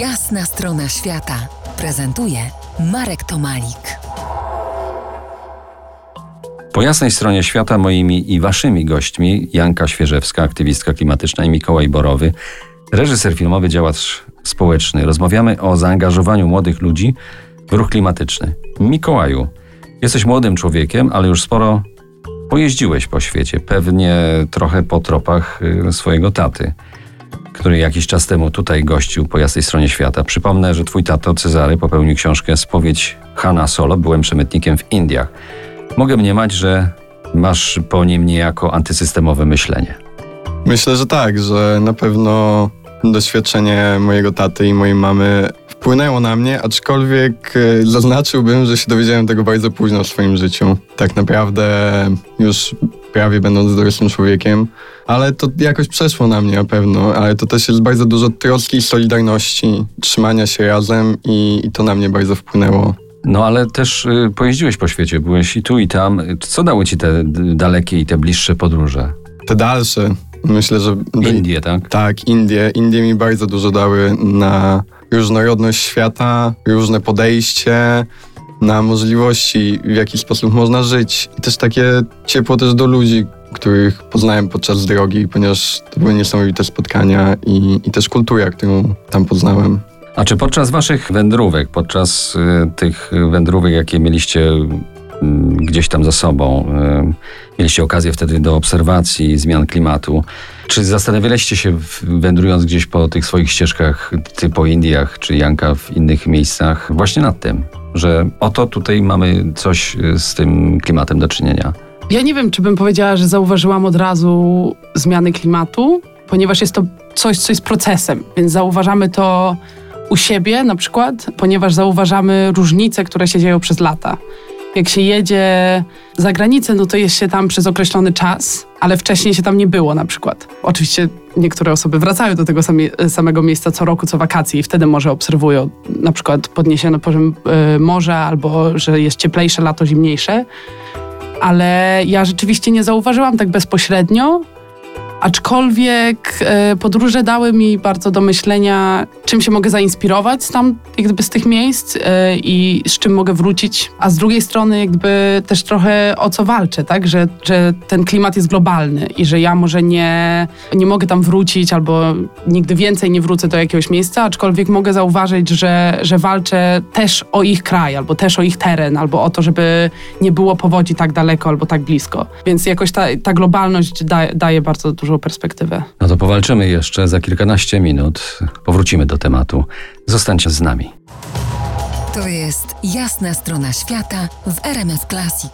Jasna strona świata prezentuje Marek Tomalik. Po jasnej stronie świata moimi i waszymi gośćmi Janka Świeżewska, aktywistka klimatyczna i Mikołaj Borowy, reżyser filmowy, działacz społeczny. Rozmawiamy o zaangażowaniu młodych ludzi w ruch klimatyczny. Mikołaju, jesteś młodym człowiekiem, ale już sporo pojeździłeś po świecie, pewnie trochę po tropach y, swojego taty który jakiś czas temu tutaj gościł po jasnej stronie świata. Przypomnę, że twój tato Cezary popełnił książkę Spowiedź Hanna Solo. Byłem przemytnikiem w Indiach. Mogę mniemać, że masz po nim niejako antysystemowe myślenie. Myślę, że tak, że na pewno doświadczenie mojego taty i mojej mamy wpłynęło na mnie, aczkolwiek e, zaznaczyłbym, że się dowiedziałem tego bardzo późno w swoim życiu. Tak naprawdę już prawie będąc dorosłym człowiekiem, ale to jakoś przeszło na mnie na pewno, ale to też jest bardzo dużo troski i solidarności, trzymania się razem i, i to na mnie bardzo wpłynęło. No ale też y, pojeździłeś po świecie, byłeś i tu i tam. Co dały ci te dalekie i te bliższe podróże? Te dalsze, myślę, że... Indie, tak? Tak, Indie. Indie mi bardzo dużo dały na różnorodność świata, różne podejście, na możliwości, w jaki sposób można żyć i też takie ciepło też do ludzi, których poznałem podczas drogi, ponieważ to były niesamowite spotkania i, i też kultura, którą tam poznałem. A czy podczas waszych wędrówek, podczas y, tych wędrówek, jakie mieliście gdzieś tam za sobą, y, mieliście okazję wtedy do obserwacji zmian klimatu, czy zastanawialiście się, wędrując gdzieś po tych swoich ścieżkach, ty po Indiach, czy Janka w innych miejscach, właśnie nad tym, że oto tutaj mamy coś y, z tym klimatem do czynienia? Ja nie wiem, czy bym powiedziała, że zauważyłam od razu zmiany klimatu, ponieważ jest to coś, co jest procesem, więc zauważamy to u siebie na przykład, ponieważ zauważamy różnice, które się dzieją przez lata. Jak się jedzie za granicę, no to jest się tam przez określony czas, ale wcześniej się tam nie było na przykład. Oczywiście niektóre osoby wracają do tego samego miejsca co roku, co wakacje i wtedy może obserwują na przykład podniesiony poziom y, morza albo że jest cieplejsze lato, zimniejsze. Ale ja rzeczywiście nie zauważyłam tak bezpośrednio, Aczkolwiek e, podróże dały mi bardzo do myślenia, czym się mogę zainspirować tam, jakby z tych miejsc e, i z czym mogę wrócić, a z drugiej strony jakby też trochę o co walczę, tak? Że, że ten klimat jest globalny i że ja może nie, nie mogę tam wrócić albo nigdy więcej nie wrócę do jakiegoś miejsca, aczkolwiek mogę zauważyć, że, że walczę też o ich kraj albo też o ich teren, albo o to, żeby nie było powodzi tak daleko albo tak blisko. Więc jakoś ta, ta globalność da, daje bardzo dużo dużą perspektywę. No to powalczymy jeszcze za kilkanaście minut. Powrócimy do tematu. Zostańcie z nami. To jest jasna strona świata w RMS Classic.